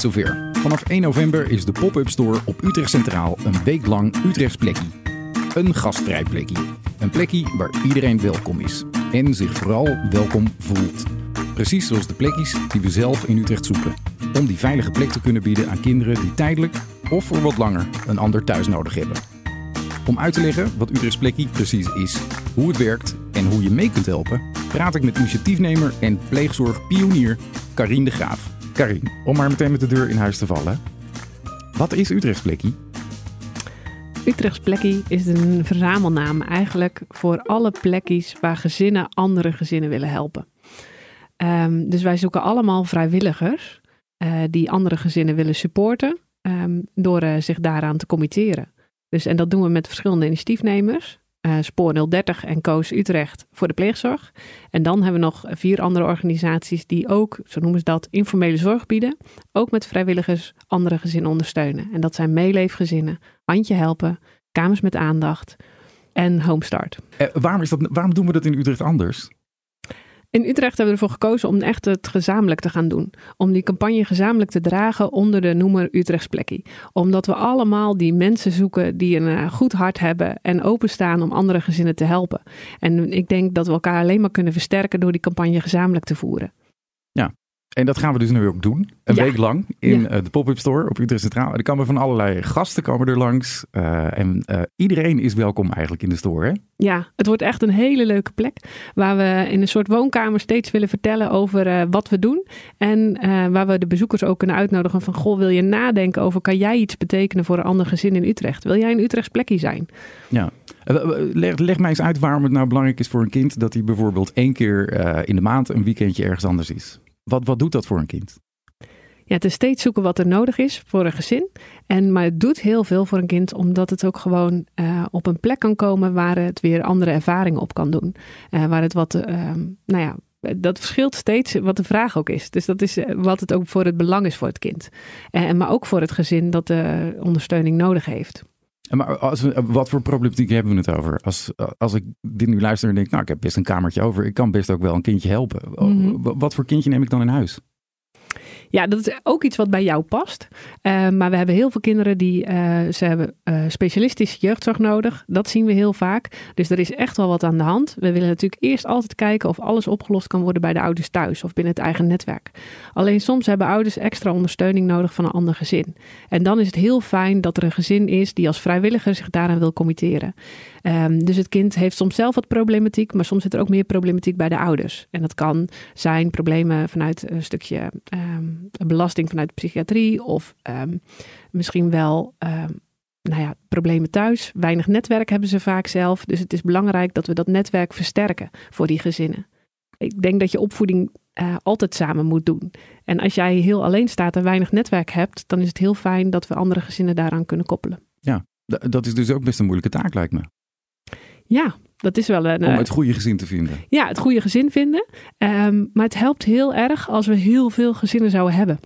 zover. Vanaf 1 november is de pop-up store op Utrecht Centraal een week lang Utrechts plekkie. Een gastvrij plekkie. Een plekkie waar iedereen welkom is. En zich vooral welkom voelt. Precies zoals de plekjes die we zelf in Utrecht zoeken. Om die veilige plek te kunnen bieden aan kinderen die tijdelijk of voor wat langer een ander thuis nodig hebben. Om uit te leggen wat Utrechts plekkie precies is, hoe het werkt en hoe je mee kunt helpen, praat ik met initiatiefnemer en pleegzorgpionier Karin de Graaf. Karin, om maar meteen met de deur in huis te vallen. Wat is Utrechts plekkie? Utrechts plekkie is een verzamelnaam eigenlijk voor alle plekjes waar gezinnen andere gezinnen willen helpen. Ehm, dus wij zoeken allemaal vrijwilligers uh, die andere gezinnen willen supporten um, door uh, zich daaraan te committeren. Dus, en dat doen we met verschillende initiatiefnemers. Uh, Spoor 030 en Koos Utrecht voor de pleegzorg. En dan hebben we nog vier andere organisaties die ook, zo noemen ze dat, informele zorg bieden. Ook met vrijwilligers andere gezinnen ondersteunen. En dat zijn meeleefgezinnen, handje helpen, kamers met aandacht en homestart. Uh, waarom, is dat, waarom doen we dat in Utrecht anders? In Utrecht hebben we ervoor gekozen om echt het gezamenlijk te gaan doen. Om die campagne gezamenlijk te dragen onder de noemer Utrechts Plekkie. Omdat we allemaal die mensen zoeken die een uh, goed hart hebben en openstaan om andere gezinnen te helpen. En ik denk dat we elkaar alleen maar kunnen versterken door die campagne gezamenlijk te voeren. En dat gaan we dus nu ook doen. Een ja. week lang in ja. uh, de pop-up store op Utrecht Centraal. Er komen van allerlei gasten komen er langs. Uh, en uh, iedereen is welkom eigenlijk in de store. Hè? Ja, het wordt echt een hele leuke plek. Waar we in een soort woonkamer steeds willen vertellen over wat we doen. En waar we de bezoekers ook kunnen uitnodigen van... Goh, wil je nadenken over kan jij iets betekenen voor een ander gezin in Utrecht? Wil jij een Utrechts plekje zijn? Ja. Leg, leg mij eens uit waarom het nou belangrijk is voor een kind... dat hij bijvoorbeeld één keer in de maand een weekendje ergens anders is. Wat, wat doet dat voor een kind? Ja, het is steeds zoeken wat er nodig is voor een gezin. En, maar het doet heel veel voor een kind, omdat het ook gewoon uh, op een plek kan komen waar het weer andere ervaringen op kan doen. Uh, waar het wat, uh, nou ja, dat verschilt steeds wat de vraag ook is. Dus dat is wat het ook voor het belang is voor het kind. Maar ook voor het gezin dat de ondersteuning nodig heeft. Maar als we, wat voor problematiek hebben we het over? Als, als ik dit nu luister en denk, nou, ik heb best een kamertje over. Ik kan best ook wel een kindje helpen. Mm -hmm. Wat voor kindje neem ik dan in huis? Ja, dat is ook iets wat bij jou past. Uh, maar we hebben heel veel kinderen die uh, ze hebben uh, specialistische jeugdzorg nodig. Dat zien we heel vaak. Dus er is echt wel wat aan de hand. We willen natuurlijk eerst altijd kijken of alles opgelost kan worden bij de ouders thuis of binnen het eigen netwerk. Alleen soms hebben ouders extra ondersteuning nodig van een ander gezin. En dan is het heel fijn dat er een gezin is die als vrijwilliger zich daaraan wil committeren. Um, dus het kind heeft soms zelf wat problematiek, maar soms zit er ook meer problematiek bij de ouders. En dat kan zijn problemen vanuit een stukje um, belasting vanuit de psychiatrie of um, misschien wel nou ja, problemen thuis. Weinig netwerk hebben ze vaak zelf. Dus het is belangrijk dat we dat netwerk versterken voor die gezinnen. Ik denk dat je opvoeding uh, altijd samen moet doen. En als jij heel alleen staat en weinig netwerk hebt, dan is het heel fijn dat we andere gezinnen daaraan kunnen koppelen. Ja, dat is dus ook best een moeilijke taak, lijkt me. Ja, dat is wel een. Om het goede gezin te vinden. Ja, het goede gezin vinden. Um, maar het helpt heel erg als we heel veel gezinnen zouden hebben.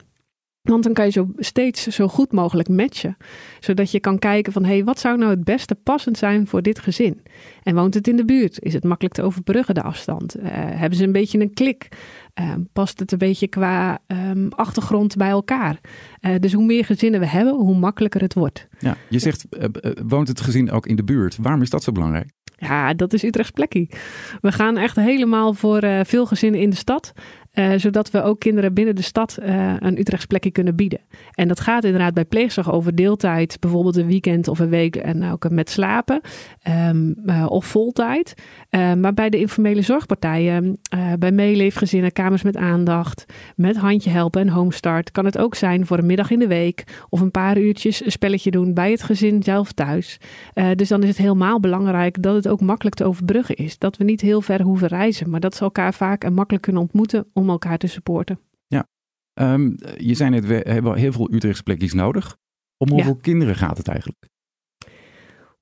Want dan kan je zo steeds zo goed mogelijk matchen. Zodat je kan kijken van, hé, hey, wat zou nou het beste passend zijn voor dit gezin? En woont het in de buurt? Is het makkelijk te overbruggen, de afstand? Uh, hebben ze een beetje een klik? Uh, past het een beetje qua um, achtergrond bij elkaar? Uh, dus hoe meer gezinnen we hebben, hoe makkelijker het wordt. Ja, je zegt, woont het gezin ook in de buurt? Waarom is dat zo belangrijk? Ja, dat is Utrechts plekje. We gaan echt helemaal voor veel gezinnen in de stad. Uh, zodat we ook kinderen binnen de stad uh, een Utrechts plekje kunnen bieden. En dat gaat inderdaad bij pleegzorg over deeltijd, bijvoorbeeld een weekend of een week en ook met slapen um, uh, of voltijd. maar bij de informele zorgpartijen, bij meeleefgezinnen, kamers met aandacht, met handje helpen en homestart, kan het ook zijn voor een middag in de week of een paar uurtjes een spelletje doen bij het gezin zelf thuis. dus dan is het helemaal belangrijk dat het ook makkelijk te overbruggen is. Dat we niet heel ver hoeven reizen, maar dat ze elkaar vaak en makkelijk kunnen ontmoeten om elkaar te supporten. Ja, um, je zei net, we hebben heel veel Utrechtse plekjes nodig. Om hoeveel ja. kinderen gaat het eigenlijk?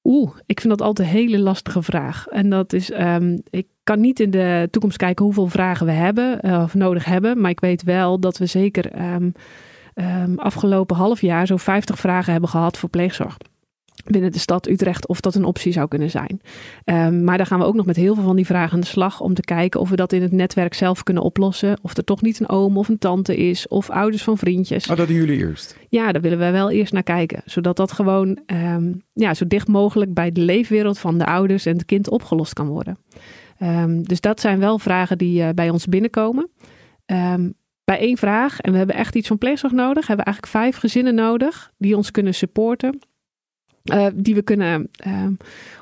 Oeh, ik vind dat altijd een hele lastige vraag. En dat is, um, ik kan niet in de toekomst kijken hoeveel vragen we hebben uh, of nodig hebben. Maar ik weet wel dat we zeker um, afgelopen half jaar zo'n 50 vragen hebben gehad voor pleegzorg. Binnen de stad Utrecht of dat een optie zou kunnen zijn. Um, maar daar gaan we ook nog met heel veel van die vragen aan de slag om te kijken of we dat in het netwerk zelf kunnen oplossen. Of er toch niet een oom of een tante is of ouders van vriendjes. Oh, dat doen jullie eerst? Ja, daar willen wij wel eerst naar kijken. Zodat dat gewoon um, ja, zo dicht mogelijk bij de leefwereld van de ouders en het kind opgelost kan worden. Um, dus dat zijn wel vragen die uh, bij ons binnenkomen. bij één vraag, en we hebben echt iets van pleegzorg nodig, hebben we eigenlijk vijf gezinnen nodig die ons kunnen supporten uh, die we kunnen uh,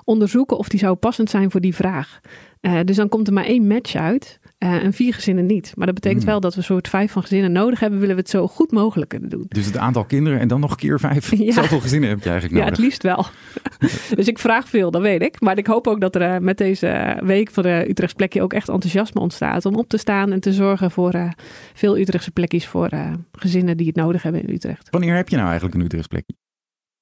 onderzoeken of die zou passend zijn voor die vraag. Uh, dus dan komt er maar één match uit en vier gezinnen niet. Maar dat betekent hmm. wel dat we een soort vijf van gezinnen nodig hebben, willen we het zo goed mogelijk kunnen doen. Dus het aantal kinderen en dan nog keer vijf. Ja. Zoveel gezinnen heb je eigenlijk nodig. Ja, het liefst wel. dus ik vraag veel, dat weet ik. Maar ik hoop ook dat er met deze week van de Utrechtse plekje ook echt enthousiasme ontstaat om op te staan en te zorgen voor veel Utrechtse plekjes voor gezinnen die het nodig hebben in Utrecht. Wanneer heb je nou eigenlijk een Utrechtse plekje?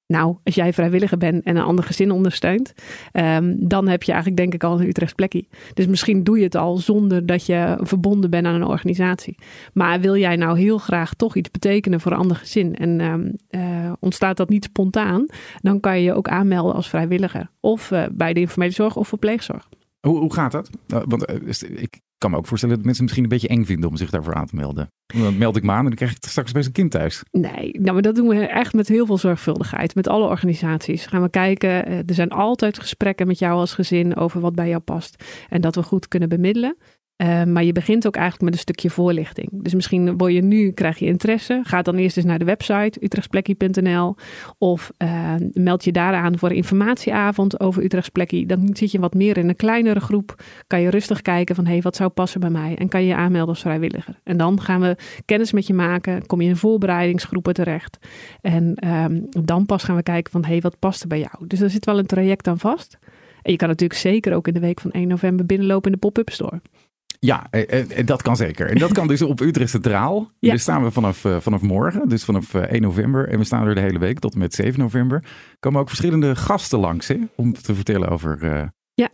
Nou, als jij vrijwilliger bent en een ander gezin ondersteunt, um, dan heb je eigenlijk denk ik al een Utrechts plekje. Dus misschien doe je het al zonder dat je verbonden bent aan een organisatie. Maar wil jij nou heel graag toch iets betekenen voor een ander gezin en um, uh, ontstaat dat niet spontaan, dan kan je je ook aanmelden als vrijwilliger. Of uh, bij de informele zorg of verpleegzorg. Hoe, hoe gaat dat? Uh, want ik kan me ook voorstellen dat mensen misschien een beetje eng vinden om zich daarvoor aan te melden. Dan meld ik me aan en dan krijg ik straks best een kind thuis. Nee, nou, maar dat doen we echt met heel veel zorgvuldigheid. Met alle organisaties gaan we kijken. Eh, er zijn altijd gesprekken met jou als gezin over wat bij jou past. En dat we goed kunnen bemiddelen. Uh, maar je begint ook eigenlijk met een stukje voorlichting. Dus misschien word je nu, krijg je interesse. Ga dan eerst eens naar de website utrechtsplekkie.nl of uh, meld je daar aan voor een informatieavond over Utrechtsplekkie. Dan zit je wat meer in een kleinere groep. Kan je rustig kijken van, hé, hey, wat zou passen bij mij? En kan je je aanmelden als vrijwilliger. En dan gaan we kennis met je maken. Kom je in voorbereidingsgroepen terecht. En um, dan pas gaan we kijken van, hé, hey, wat past er bij jou? Dus er zit wel een traject aan vast. En je kan natuurlijk zeker ook in de week van 1 november binnenlopen in de pop-up store. Ja, eh, eh, dat kan zeker. En dat kan dus op Utrecht Centraal. Ja. Daar staan we vanaf, vanaf morgen, dus vanaf 1 november. En we staan er de hele week tot en met 7 november. Er komen ook verschillende gasten langs hè, om te vertellen over ja.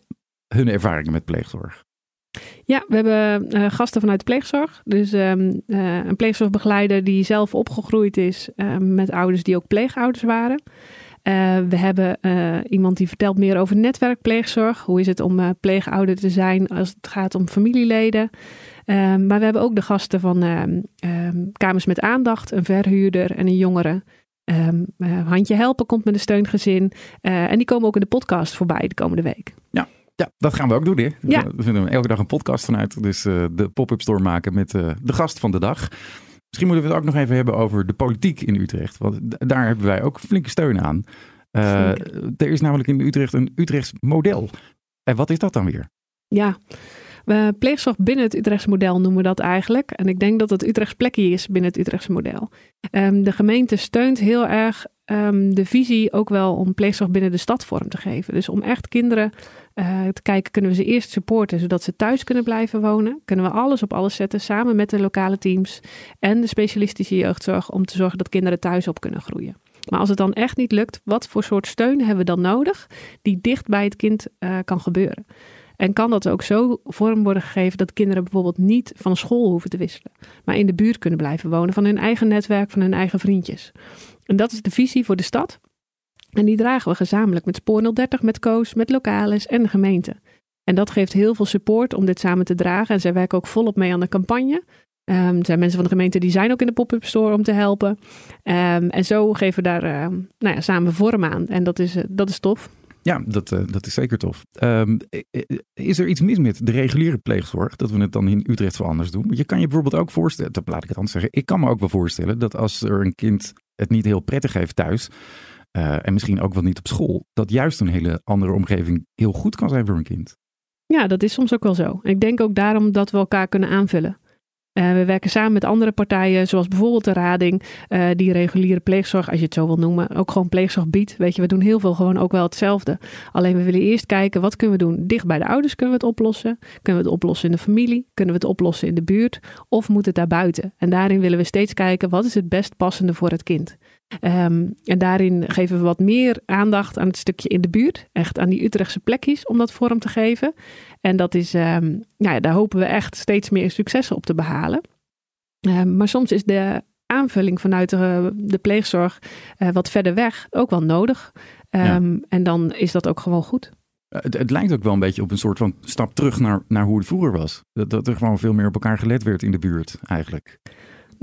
hun ervaringen met pleegzorg. Ja, we hebben uh, gasten vanuit de pleegzorg. Dus um, uh, een pleegzorgbegeleider die zelf opgegroeid is met ouders die ook pleegouders waren. Uh, we hebben uh, iemand die vertelt meer over netwerkpleegzorg. Hoe is het om uh, pleegouder te zijn als het gaat om familieleden. maar we hebben ook de gasten van um, Kamers met Aandacht, een verhuurder en een jongere. Um, Handje Helpen komt met een steungezin. en die komen ook in de podcast voorbij de komende week. Ja, ja, dat gaan we ook doen. Hè? Ja. We vinden elke dag een podcast vanuit. Dus de pop-up store maken met de gast van de dag. Misschien moeten we het ook nog even hebben over de politiek in Utrecht. Want daar hebben wij ook flinke steun aan. Uh, er is namelijk in Utrecht een Utrechts model. En wat is dat dan weer? Ja, we pleegzorg binnen het Utrechtse model noemen we dat eigenlijk. En ik denk dat het Utrechts plekje is binnen het Utrechtse model. Um, de gemeente steunt heel erg um, de visie ook wel om pleegzorg binnen de stad vorm te geven. Dus om echt kinderen uh, te kijken, kunnen we ze eerst supporten zodat ze thuis kunnen blijven wonen? Kunnen we alles op alles zetten samen met de lokale teams en de specialistische jeugdzorg om te zorgen dat kinderen thuis op kunnen groeien? Maar als het dan echt niet lukt, wat voor soort steun hebben we dan nodig die dicht bij het kind uh, kan gebeuren? En kan dat ook zo vorm worden gegeven dat kinderen bijvoorbeeld niet van school hoeven te wisselen, maar in de buurt kunnen blijven wonen van hun eigen netwerk, van hun eigen vriendjes? En dat is de visie voor de stad. En die dragen we gezamenlijk met Spoor 030, met Koos, met Lokales en de gemeente. En dat geeft heel veel support om dit samen te dragen. En zij werken ook volop mee aan de campagne. Um, er zijn mensen van de gemeente die zijn ook in de pop-up store om te helpen. Um, en zo geven we daar uh, nou ja, samen vorm aan. En dat is, uh, dat is tof. Ja, dat, uh, dat is zeker tof. Um, is er iets mis met de reguliere pleegzorg? Dat we het dan in Utrecht zo anders doen? Je kan je bijvoorbeeld ook voorstellen, laat ik het anders zeggen. Ik kan me ook wel voorstellen dat als er een kind het niet heel prettig heeft thuis. Uh, en misschien ook wel niet op school. Dat juist een hele andere omgeving heel goed kan zijn voor een kind. Ja, dat is soms ook wel zo. Ik denk ook daarom dat we elkaar kunnen aanvullen. Uh, we werken samen met andere partijen, zoals bijvoorbeeld de Rading, uh, die reguliere pleegzorg, als je het zo wil noemen, ook gewoon pleegzorg biedt. Weet je, we doen heel veel gewoon ook wel hetzelfde. Alleen we willen eerst kijken, wat kunnen we doen? Dicht bij de ouders kunnen we het oplossen? Kunnen we het oplossen in de familie? Kunnen we het oplossen in de buurt? Of moet het daar buiten? En daarin willen we steeds kijken, wat is het best passende voor het kind? Um, en daarin geven we wat meer aandacht aan het stukje in de buurt. Echt aan die Utrechtse plekjes om dat vorm te geven. En dat is, um, nou ja, daar hopen we echt steeds meer successen op te behalen. Um, maar soms is de aanvulling vanuit de, de pleegzorg uh, wat verder weg ook wel nodig. Ehm, en dan is dat ook gewoon goed. Het, het, lijkt ook wel een beetje op een soort van stap terug naar, naar hoe het vroeger was. Dat, dat er gewoon veel meer op elkaar gelet werd in de buurt eigenlijk.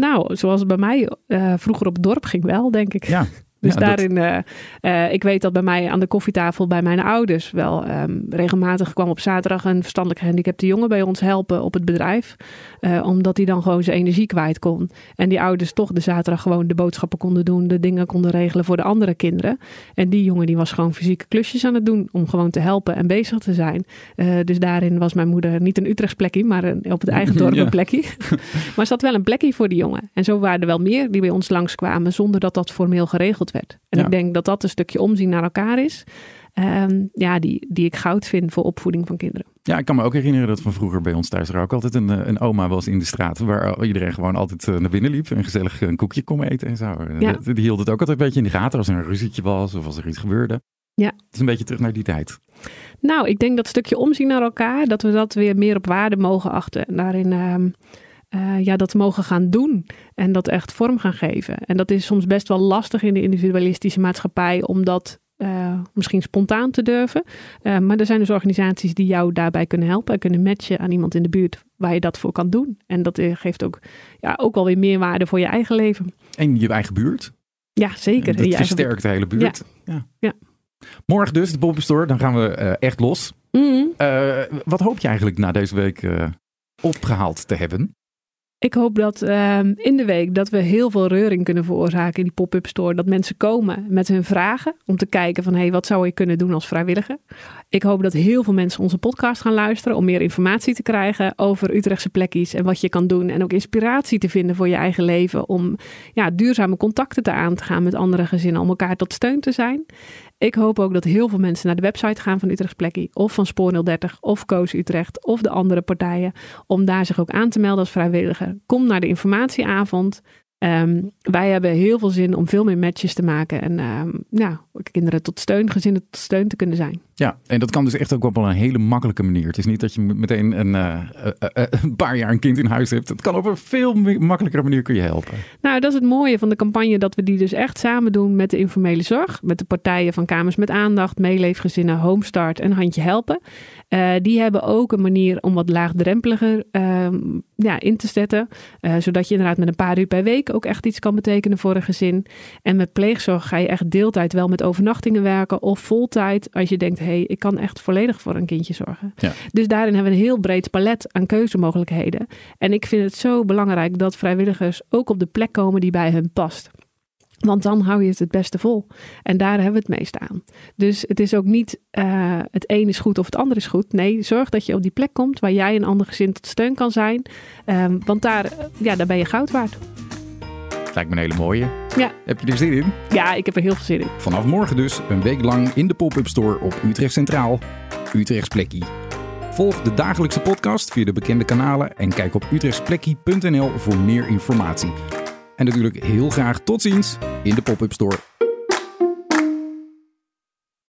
Nou, zoals het bij mij uh, vroeger op het dorp ging wel, denk ik. Ja, Dus daarin, uh, uh, ik weet dat bij mij aan de koffietafel bij mijn ouders wel um, regelmatig kwam op zaterdag een verstandelijk gehandicapte jongen bij ons helpen op het bedrijf. Uh, omdat hij dan gewoon zijn energie kwijt kon. En die ouders toch de zaterdag gewoon de boodschappen konden doen, de dingen konden regelen voor de andere kinderen. En die jongen die was gewoon fysieke klusjes aan het doen om gewoon te helpen en bezig te zijn. dus daarin was mijn moeder niet een Utrechts plekje, maar een, op het eigen dorp ja. een plekje. maar ze had wel een plekje voor die jongen. En zo waren er wel meer die bij ons langskwamen zonder dat dat formeel geregeld werd. En ja. ik denk dat dat een stukje omzien naar elkaar is. Um, ja, die, die ik goud vind voor opvoeding van kinderen. Ja, ik kan me ook herinneren dat van vroeger bij ons thuis er ook altijd een, een oma was in de straat. Waar iedereen gewoon altijd naar binnen liep en gezellig een koekje kon eten en zo. Ja. Die hield het ook altijd een beetje in de gaten als er een ruzietje was of als er iets gebeurde. Ja. Het is een beetje terug naar die tijd. Nou, ik denk dat stukje omzien naar elkaar, dat we dat weer meer op waarde mogen achten. En daarin... Um, uh, ja, dat mogen gaan doen en dat echt vorm gaan geven. En dat is soms best wel lastig in de individualistische maatschappij om dat uh, misschien spontaan te durven. Uh, maar er zijn dus organisaties die jou daarbij kunnen helpen en kunnen matchen aan iemand in de buurt waar je dat voor kan doen. En dat geeft ook, ja, ook wel weer meerwaarde voor je eigen leven. En je eigen buurt? Ja, zeker. Dat versterkt de hele buurt. Ja. ja. ja. Morgen dus, de Poppenstore, dan gaan we echt los. Mm. wat hoop je eigenlijk na deze week opgehaald te hebben? Ik hoop dat uh, in de week dat we heel veel reuring kunnen veroorzaken in die pop-up store. Dat mensen komen met hun vragen om te kijken van hé, hey, wat zou je kunnen doen als vrijwilliger? Ik hoop dat heel veel mensen onze podcast gaan luisteren om meer informatie te krijgen over Utrechtse plekjes en wat je kan doen. En ook inspiratie te vinden voor je eigen leven om ja, duurzame contacten te aan te gaan met andere gezinnen om elkaar tot steun te zijn. Ik hoop ook dat heel veel mensen naar de website gaan van Utrecht Plekkie of van Spoor 030 of Koos Utrecht of de andere partijen om daar zich ook aan te melden als vrijwilliger. Kom naar de informatieavond. Um, wij hebben heel veel zin om veel meer matches te maken en um, kinderen tot steun, gezinnen tot steun te kunnen zijn. Ja, en dat kan dus echt ook op een hele makkelijke manier. Het is niet dat je meteen een, uh, uh, een paar jaar een kind in huis hebt. Het kan op een veel makkelijkere manier kun je helpen. Nou, dat is het mooie van de campagne, dat we die dus echt samen doen met de informele zorg. Met de partijen van Kamers met Aandacht, Meeleefgezinnen, Homestart en Handje Helpen. Die hebben ook een manier om wat laagdrempeliger ja, in te zetten. zodat je inderdaad met een paar uur per week ook echt iets kan betekenen voor een gezin. En met pleegzorg ga je echt deeltijd wel met overnachtingen werken of voltijd. Als je denkt, hey, ik kan echt volledig voor een kindje zorgen. Ja. Dus daarin hebben we een heel breed palet aan keuzemogelijkheden. En ik vind het zo belangrijk dat vrijwilligers ook op de plek komen die bij hen past. Want dan hou je het het beste vol. En daar hebben we het meest aan. Dus het is ook niet uh, het een is goed of het ander is goed. Nee, zorg dat je op die plek komt waar jij een ander gezin tot steun kan zijn. Um, want daar, ja, daar ben je goud waard. Lijkt me een hele mooie. Ja. Heb je er zin in? Ja, ik heb er heel veel zin in. Vanaf morgen dus een week lang in de pop-up store op Utrecht Centraal. Utrechts Plekkie. Volg de dagelijkse podcast via de bekende kanalen en kijk op utrechtsplekkie.nl voor meer informatie. En natuurlijk heel graag tot ziens in de pop-up store.